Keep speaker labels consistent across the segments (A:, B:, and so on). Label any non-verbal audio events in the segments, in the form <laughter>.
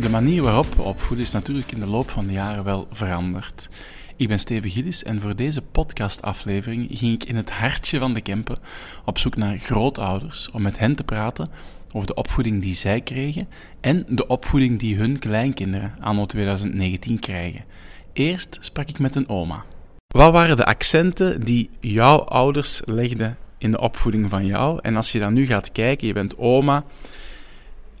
A: De manier waarop we opvoeden is natuurlijk in de loop van de jaren wel veranderd. Ik ben Steven Gillis en voor deze podcastaflevering ging ik in het hartje van de Kempen op zoek naar grootouders om met hen te praten over de opvoeding die zij kregen en de opvoeding die hun kleinkinderen anno 2019 krijgen. Eerst sprak ik met een oma. Wat waren de accenten die jouw ouders legden in de opvoeding van jou? En als je dan nu gaat kijken, je bent oma,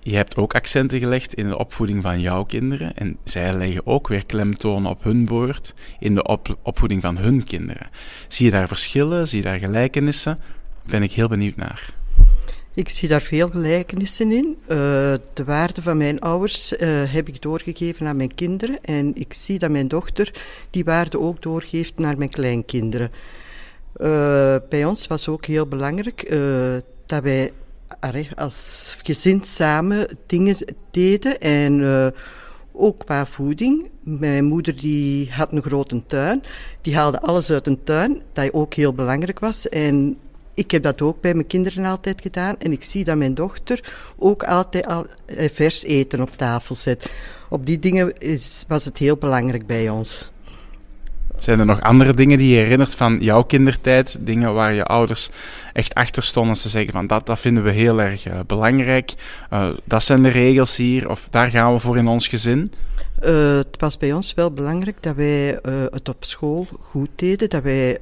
A: je hebt ook accenten gelegd in de opvoeding van jouw kinderen en zij leggen ook weer klemtonen op hun boord in de opvoeding van hun kinderen. Zie je daar verschillen? Zie je daar gelijkenissen? Ben ik heel benieuwd naar.
B: Ik zie daar veel gelijkenissen in. Uh, de waarde van mijn ouders uh, heb ik doorgegeven aan mijn kinderen. En ik zie dat mijn dochter die waarde ook doorgeeft naar mijn kleinkinderen. Uh, bij ons was ook heel belangrijk dat wij als gezin samen dingen deden. En ook qua voeding. Mijn moeder die had een grote tuin. Die haalde alles uit een tuin, dat ook heel belangrijk was. En ik heb dat ook bij mijn kinderen altijd gedaan. En ik zie dat mijn dochter ook altijd al eh, vers eten op tafel zet. Op die dingen was het heel belangrijk bij ons.
A: Zijn er nog andere dingen die je herinnert van jouw kindertijd? Dingen waar je ouders echt achter stonden en ze zeggen van dat, dat vinden we heel erg uh, belangrijk. Uh, dat zijn de regels hier of daar gaan we voor in ons gezin?
B: Uh, het was bij ons wel belangrijk dat wij het op school goed deden, dat wij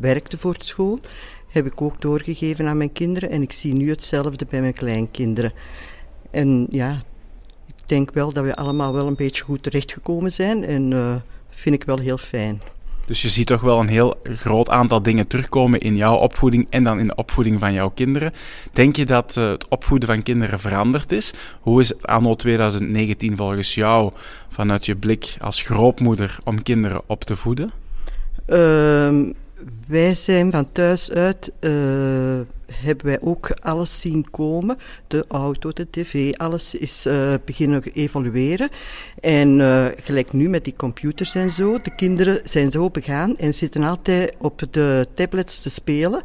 B: werkten voor de school heb ik ook doorgegeven aan mijn kinderen. En ik zie nu hetzelfde bij mijn kleinkinderen. En ja, ik denk wel dat we allemaal wel een beetje goed terechtgekomen zijn. En vind ik wel heel fijn.
A: Dus je ziet toch wel een heel groot aantal dingen terugkomen in jouw opvoeding en dan in de opvoeding van jouw kinderen. Denk je dat uh, het opvoeden van kinderen veranderd is? Hoe is het anno 2019 volgens jou vanuit je blik als grootmoeder om kinderen op te voeden?
B: Uh, wij zijn van thuis uit, uh, hebben wij ook alles zien komen. De auto, de tv, alles is uh, beginnen evolueren. En uh, gelijk nu met die computers en zo, de kinderen zijn zo begaan en zitten altijd op de tablets te spelen.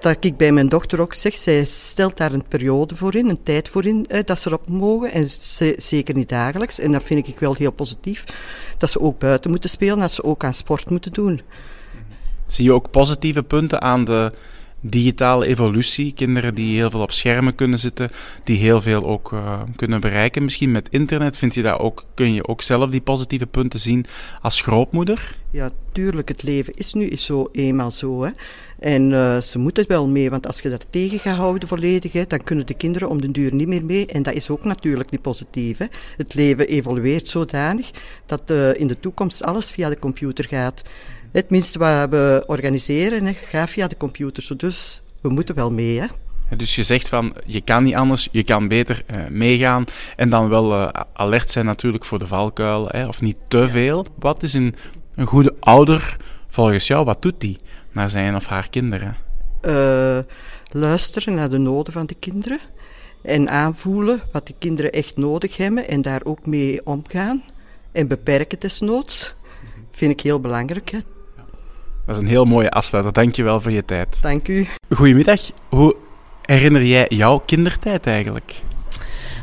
B: Dat ik bij mijn dochter ook zeg, zij stelt daar een periode voor in, een tijd voor in, dat ze erop mogen. En ze, zeker niet dagelijks. En dat vind ik wel heel positief. Dat ze ook buiten moeten spelen, dat ze ook aan sport moeten doen.
A: Zie je ook positieve punten aan de digitale evolutie? Kinderen die heel veel op schermen kunnen zitten, die heel veel ook uh, kunnen bereiken. Misschien met internet vind je dat ook, kun je ook zelf die positieve punten zien als grootmoeder?
B: Ja, tuurlijk. Het leven is nu zo eenmaal zo. Hè. En uh, ze moeten wel mee, want als je dat tegen gaat houden volledig, hè, dan kunnen de kinderen om de duur niet meer mee. En dat is ook natuurlijk niet positief. Hè. Het leven evolueert zodanig dat uh, in de toekomst alles via de computer gaat. Het minste wat we organiseren hè, gaat via de computer. Dus we moeten wel mee. Hè.
A: Dus je zegt van, je kan niet anders, je kan beter uh, meegaan en dan wel uh, alert zijn natuurlijk voor de valkuil, hè, of niet te veel. Wat is een, een goede ouder volgens jou, wat doet die naar zijn of haar kinderen?
B: Uh, luisteren naar de noden van de kinderen en aanvoelen wat de kinderen echt nodig hebben en daar ook mee omgaan en beperken desnoods. Vind ik heel belangrijk. Hè.
A: Dat is een heel mooie afsluiter. Dank je wel voor je tijd.
B: Dank u.
A: Goedemiddag. Hoe herinner jij jouw kindertijd eigenlijk?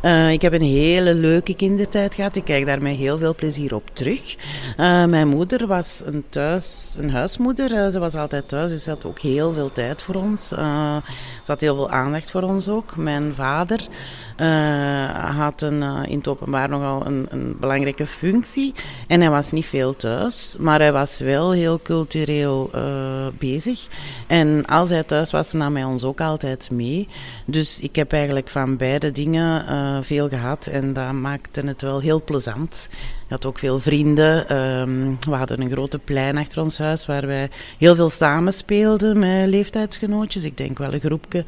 C: Uh, ik heb een hele leuke kindertijd gehad. Ik kijk daar met heel veel plezier op terug. Uh, mijn moeder was een, thuis, een huismoeder. Uh, ze was altijd thuis, dus ze had ook heel veel tijd voor ons. ze had heel veel aandacht voor ons ook. Mijn vader uh, had een, uh, in het openbaar nogal een, een, belangrijke functie. En hij was niet veel thuis, maar hij was wel heel cultureel uh, bezig. En als hij thuis was, nam hij ons ook altijd mee. Dus ik heb eigenlijk van beide dingen veel gehad en dat maakte het wel heel plezant. Had ook veel vrienden. Ehm, we hadden een grote plein achter ons huis waar wij heel veel samenspeelden met leeftijdsgenootjes. Ik denk wel een groepje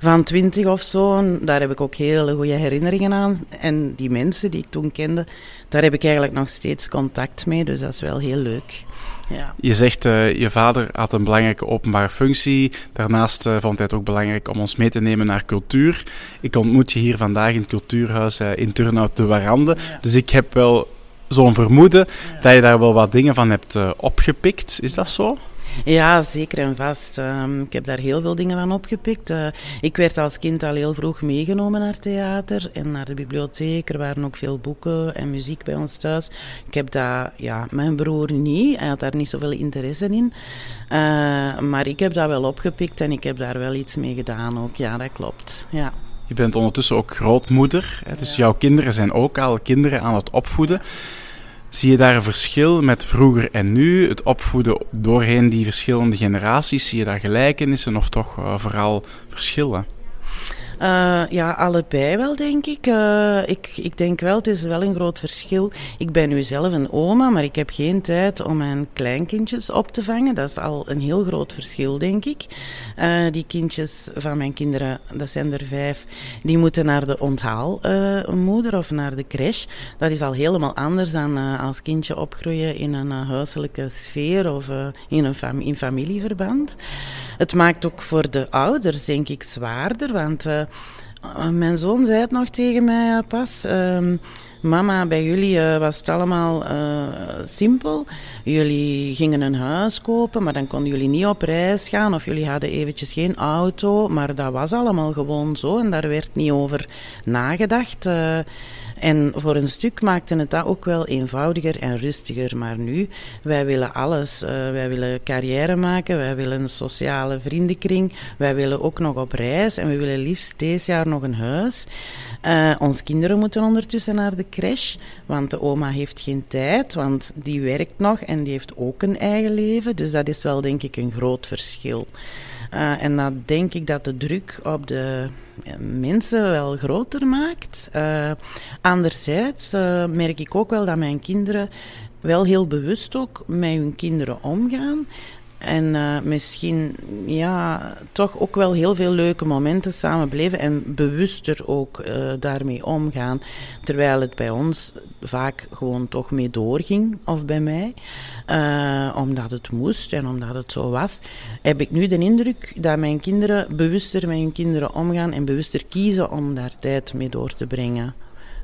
C: van twintig of zo. En daar heb ik ook hele goede herinneringen aan. En die mensen die ik toen kende, daar heb ik eigenlijk nog steeds contact mee. Dus dat is wel heel leuk. Ja.
A: Je zegt, uh, je vader had een belangrijke openbare functie. Daarnaast uh, vond hij het ook belangrijk om ons mee te nemen naar cultuur. Ik ontmoet je hier vandaag in het cultuurhuis uh, in Turnhout de Warande. Ja. Dus ik heb wel zo'n vermoeden dat je daar wel wat dingen van hebt opgepikt. Is dat zo?
C: Ja, zeker en vast. Um, ik heb daar heel veel dingen van opgepikt. Uh, ik werd als kind al heel vroeg meegenomen naar theater en naar de bibliotheek. Er waren ook veel boeken en muziek bij ons thuis. Ik heb dat, ja, mijn broer niet. Hij had daar niet zoveel interesse in. Uh, maar ik heb dat wel opgepikt en ik heb daar wel iets mee gedaan ook. Ja, dat klopt. Ja.
A: Je bent ondertussen ook grootmoeder. Hè? Dus ja. jouw kinderen zijn ook al kinderen aan het opvoeden. Zie je daar een verschil met vroeger en nu? Het opvoeden doorheen die verschillende generaties, zie je daar gelijkenissen of toch uh, vooral verschillen?
C: Uh, ja, allebei wel, denk ik. Uh, ik. Ik denk wel, het is wel een groot verschil. Ik ben nu zelf een oma, maar ik heb geen tijd om mijn kleinkindjes op te vangen. Dat is al een heel groot verschil, denk ik. Uh, die kindjes van mijn kinderen, dat zijn er vijf, die moeten naar de onthaalmoeder of naar de crash. Dat is al helemaal anders dan als kindje opgroeien in een huiselijke sfeer of in een fam in familieverband. Het maakt ook voor de ouders, denk ik, zwaarder, want mijn zoon zei het nog tegen mij uh, pas. Uh, mama, bij jullie uh, was het allemaal simpel. Jullie gingen een huis kopen, maar dan konden jullie niet op reis gaan. Of jullie hadden eventjes geen auto. Maar dat was allemaal gewoon zo en daar werd niet over nagedacht. En voor een stuk maakte het dat ook wel eenvoudiger en rustiger. Maar nu, wij willen alles. Uh, wij willen carrière maken, wij willen een sociale vriendenkring, wij willen ook nog op reis en we willen liefst deze jaar nog een huis. Uh, onze kinderen moeten ondertussen naar de crash, want de oma heeft geen tijd, want die werkt nog en die heeft ook een eigen leven. Dus dat is wel denk ik een groot verschil. Uh, en dan denk ik dat de druk op de mensen wel groter maakt. Uh, anderzijds uh, merk ik ook wel dat mijn kinderen wel heel bewust ook met hun kinderen omgaan. En uh, misschien ja, toch ook wel heel veel leuke momenten samen beleven en bewuster ook uh, daarmee omgaan. Terwijl het bij ons vaak gewoon toch mee doorging, of bij mij. Uh, omdat het moest en omdat het zo was. Heb ik nu de indruk dat mijn kinderen bewuster met hun kinderen omgaan en bewuster kiezen om daar tijd mee door te brengen.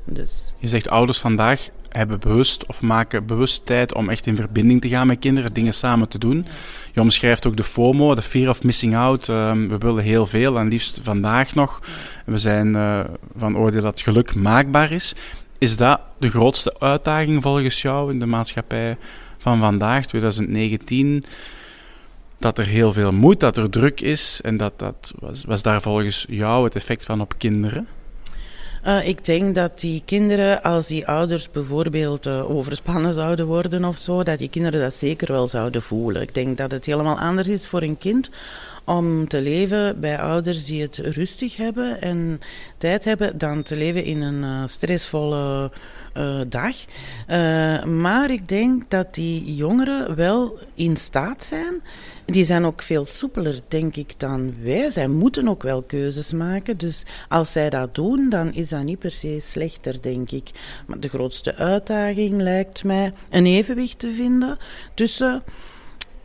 C: Dus.
A: Je zegt ouders vandaag hebben bewust of maken bewust tijd om echt in verbinding te gaan met kinderen, dingen samen te doen. Je omschrijft ook de FOMO, de fear of missing out. Um, we willen heel veel en liefst vandaag nog. We zijn uh, van oordeel dat geluk maakbaar is. Is dat de grootste uitdaging volgens jou in de maatschappij van vandaag, 2019? Dat er heel veel moet, dat er druk is en dat, dat was, was daar volgens jou het effect van op kinderen?
C: Uh, ik denk dat die kinderen, als die ouders bijvoorbeeld uh, overspannen zouden worden of zo, dat die kinderen dat zeker wel zouden voelen. Ik denk dat het helemaal anders is voor een kind om te leven bij ouders die het rustig hebben en tijd hebben, dan te leven in een uh, stressvolle uh, dag. Uh, maar ik denk dat die jongeren wel in staat zijn. Die zijn ook veel soepeler, denk ik, dan wij. Zij moeten ook wel keuzes maken. Dus als zij dat doen, dan is dat niet per se slechter, denk ik. Maar de grootste uitdaging lijkt mij een evenwicht te vinden tussen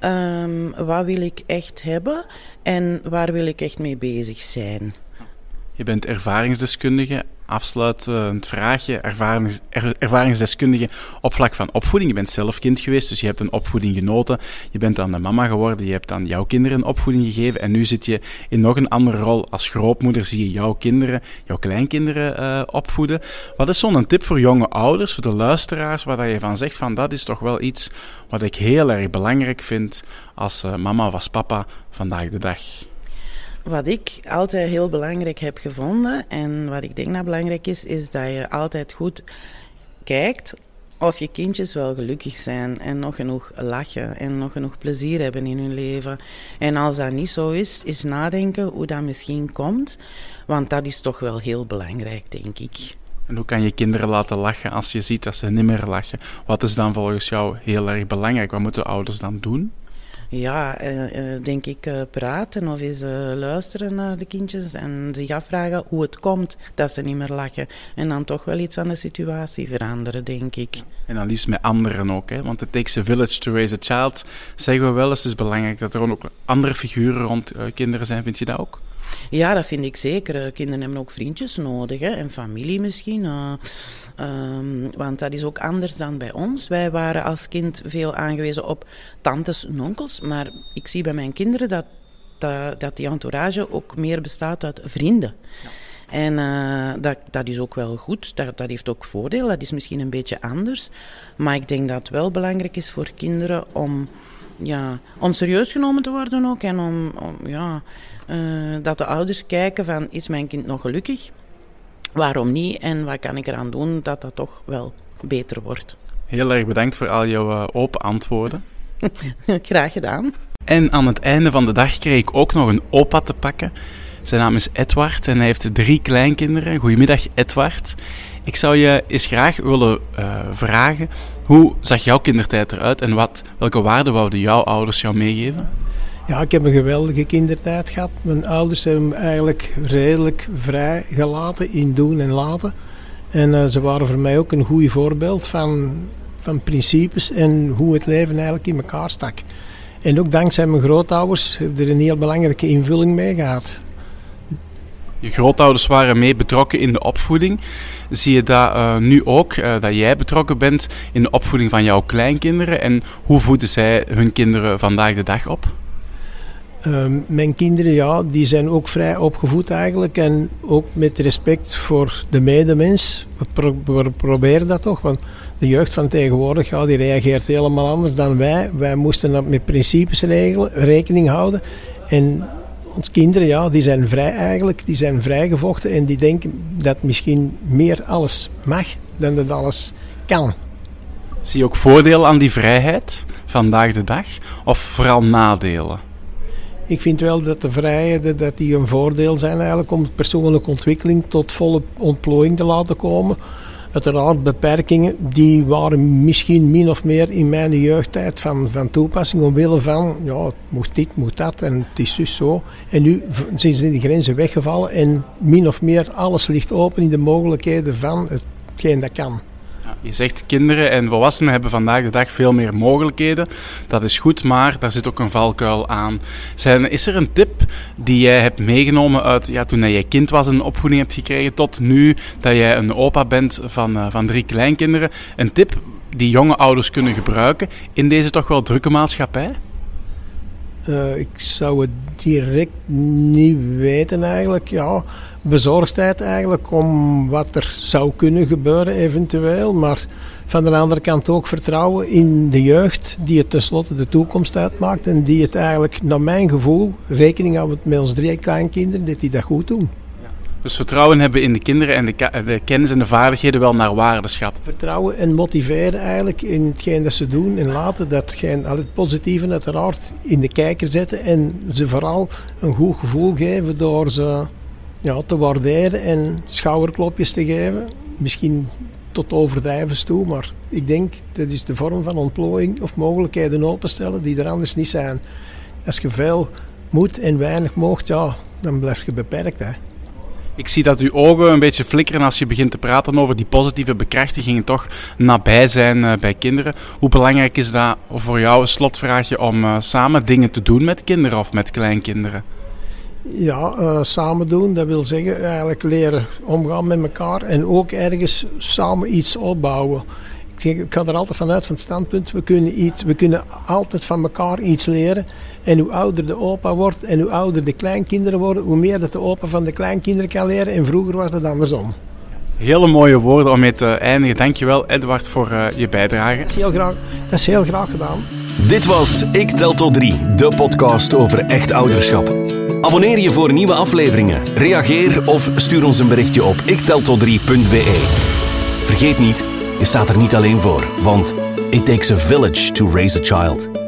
C: Um, wat wil ik echt hebben en waar wil ik echt mee bezig zijn?
A: Je bent ervaringsdeskundige. Afsluitend vraagje, ervarings, er, ervaringsdeskundige op vlak van opvoeding. Je bent zelf kind geweest, dus je hebt een opvoeding genoten. Je bent dan de mama geworden, je hebt aan jouw kinderen opvoeding gegeven. En nu zit je in nog een andere rol. Als grootmoeder zie je jouw kinderen, jouw kleinkinderen uh, opvoeden. Wat is zo'n tip voor jonge ouders, voor de luisteraars, waar je van zegt van dat is toch wel iets wat ik heel erg belangrijk vind als uh, mama als papa vandaag de dag?
C: Wat ik altijd heel belangrijk heb gevonden en wat ik denk dat belangrijk is, is dat je altijd goed kijkt of je kindjes wel gelukkig zijn en nog genoeg lachen en nog genoeg plezier hebben in hun leven. En als dat niet zo is, is nadenken hoe dat misschien komt, want dat is toch wel heel belangrijk, denk ik.
A: En hoe kan je kinderen laten lachen als je ziet dat ze niet meer lachen? Wat is dan volgens jou heel erg belangrijk? Wat moeten ouders dan doen?
C: Ja, eh, eh, denk ik uh, praten of eens luisteren naar de kindjes en zich afvragen hoe het komt dat ze niet meer lachen. En dan toch wel iets aan de situatie veranderen, denk ik.
A: En dan liefst met anderen ook, hè? want it takes a village to raise a child. Zeggen we wel eens, het is belangrijk dat er ook andere figuren rond kinderen zijn. Vind je dat ook?
C: Ja, dat vind ik zeker. Kinderen hebben ook vriendjes nodig hè? en familie misschien. Um, want dat is ook anders dan bij ons. Wij waren als kind veel aangewezen op tantes en onkels. Maar ik zie bij mijn kinderen dat, dat, dat die entourage ook meer bestaat uit vrienden. Ja. En uh, dat, dat is ook wel goed. Dat, dat heeft ook voordeel. Dat is misschien een beetje anders. Maar ik denk dat het wel belangrijk is voor kinderen om, ja, om serieus genomen te worden ook. En om, om ja, uh, dat de ouders kijken van, is mijn kind nog gelukkig? waarom niet en wat kan ik eraan doen dat dat toch wel beter wordt.
A: Heel erg bedankt voor al jouw uh, open antwoorden. <laughs>
C: Graag gedaan.
A: En aan het einde van de dag kreeg ik ook nog een opa te pakken. Zijn naam is Edward en hij heeft drie kleinkinderen. Goedemiddag, Edward. Ik zou je eens graag willen uh, vragen: hoe zag jouw kindertijd eruit en wat, welke waarden wouden jouw ouders jou meegeven?
D: Ja, ik heb een geweldige kindertijd gehad. Mijn ouders hebben me eigenlijk redelijk vrij gelaten in doen en laten. En uh, ze waren voor mij ook een goed voorbeeld van, van principes en hoe het leven eigenlijk in elkaar stak. En ook dankzij mijn grootouders heb ik er een heel belangrijke invulling mee gehad.
A: Je grootouders waren mee betrokken in de opvoeding. Zie je dat uh, nu ook, uh, dat jij betrokken bent in de opvoeding van jouw kleinkinderen? En hoe voeden zij hun kinderen vandaag de dag op?
D: Ehm, mijn kinderen, ja, die zijn ook vrij opgevoed eigenlijk. En ook met respect voor de medemens. We, we proberen dat toch, want de jeugd van tegenwoordig, ja, die reageert helemaal anders dan wij. Wij moesten dat met principes regelen, rekening houden. En onze kinderen, ja, die zijn vrij eigenlijk. Die zijn vrijgevochten en die denken dat misschien meer alles mag dan dat alles kan.
A: Zie je ook voordeel aan die vrijheid vandaag de dag? Of vooral nadelen?
D: Ik vind wel dat de vrijheden dat die een voordeel zijn eigenlijk om persoonlijke ontwikkeling tot volle ontplooiing te laten komen. Uiteraard beperkingen die waren misschien min of meer in mijn jeugdtijd van, van toepassing omwille van ja, moet dit, moet dat en het is dus zo. En nu zijn die grenzen weggevallen en min of meer alles ligt open in de mogelijkheden van hetgeen dat kan.
A: Je zegt kinderen en volwassenen hebben vandaag de dag veel meer mogelijkheden. Dat is goed, maar daar zit ook een valkuil aan. Zijn, is er een tip die jij hebt meegenomen uit ja, toen jij kind was en een opvoeding hebt gekregen tot nu dat jij een opa bent van, uh, van drie kleinkinderen? Een tip die jonge ouders kunnen gebruiken in deze toch wel drukke maatschappij?
D: Uh, ik zou het direct niet weten eigenlijk. Ja, bezorgdheid eigenlijk om wat er zou kunnen gebeuren eventueel. Maar van de andere kant ook vertrouwen in de jeugd die het tenslotte de toekomst uitmaakt. En die het eigenlijk naar mijn gevoel, rekening houden met ons drie kleinkinderen, dat die dat goed doen.
A: Dus vertrouwen hebben in de kinderen en de, kennis en de vaardigheden wel naar waarde.
D: Vertrouwen en motiveren eigenlijk in hetgeen dat ze doen en laten datgene, al het positieve uiteraard in de kijker zetten en ze vooral een goed gevoel geven door ze ja, te waarderen en schouderklopjes te geven. Misschien tot overdrijven toe, maar ik denk dat is de vorm van ontplooiing of mogelijkheden openstellen die er anders niet zijn. Als je veel moet en weinig moogt, ja, dan blijf je beperkt. Hè.
A: Ik zie dat uw ogen een beetje flikkeren als je begint te praten over die positieve bekrachtigingen toch nabij zijn uh, bij kinderen. Hoe belangrijk is dat voor jou, een slotvraagje, om uh, samen dingen te doen met kinderen of met kleinkinderen?
D: Ja, uh, samen doen, dat wil zeggen eigenlijk leren omgaan met elkaar en ook ergens samen iets opbouwen. Ik, ga er altijd vanuit van het standpunt, we kunnen, iets, we kunnen altijd van elkaar iets leren. En hoe ouder de opa wordt en hoe ouder de kleinkinderen worden, hoe meer dat de opa van de kleinkinderen kan leren. En vroeger was dat andersom.
A: Hele mooie woorden om mee te eindigen. Dankjewel Edward voor uh, je bijdrage.
D: Dat is, heel graag, dat is heel graag gedaan.
E: Dit was Ik Tel Tot 3, de podcast over echt ouderschap. Abonneer je voor nieuwe afleveringen. Reageer of stuur ons een berichtje op ikteltot3.be. Vergeet niet, je staat er niet alleen voor, want it takes a village to raise a child.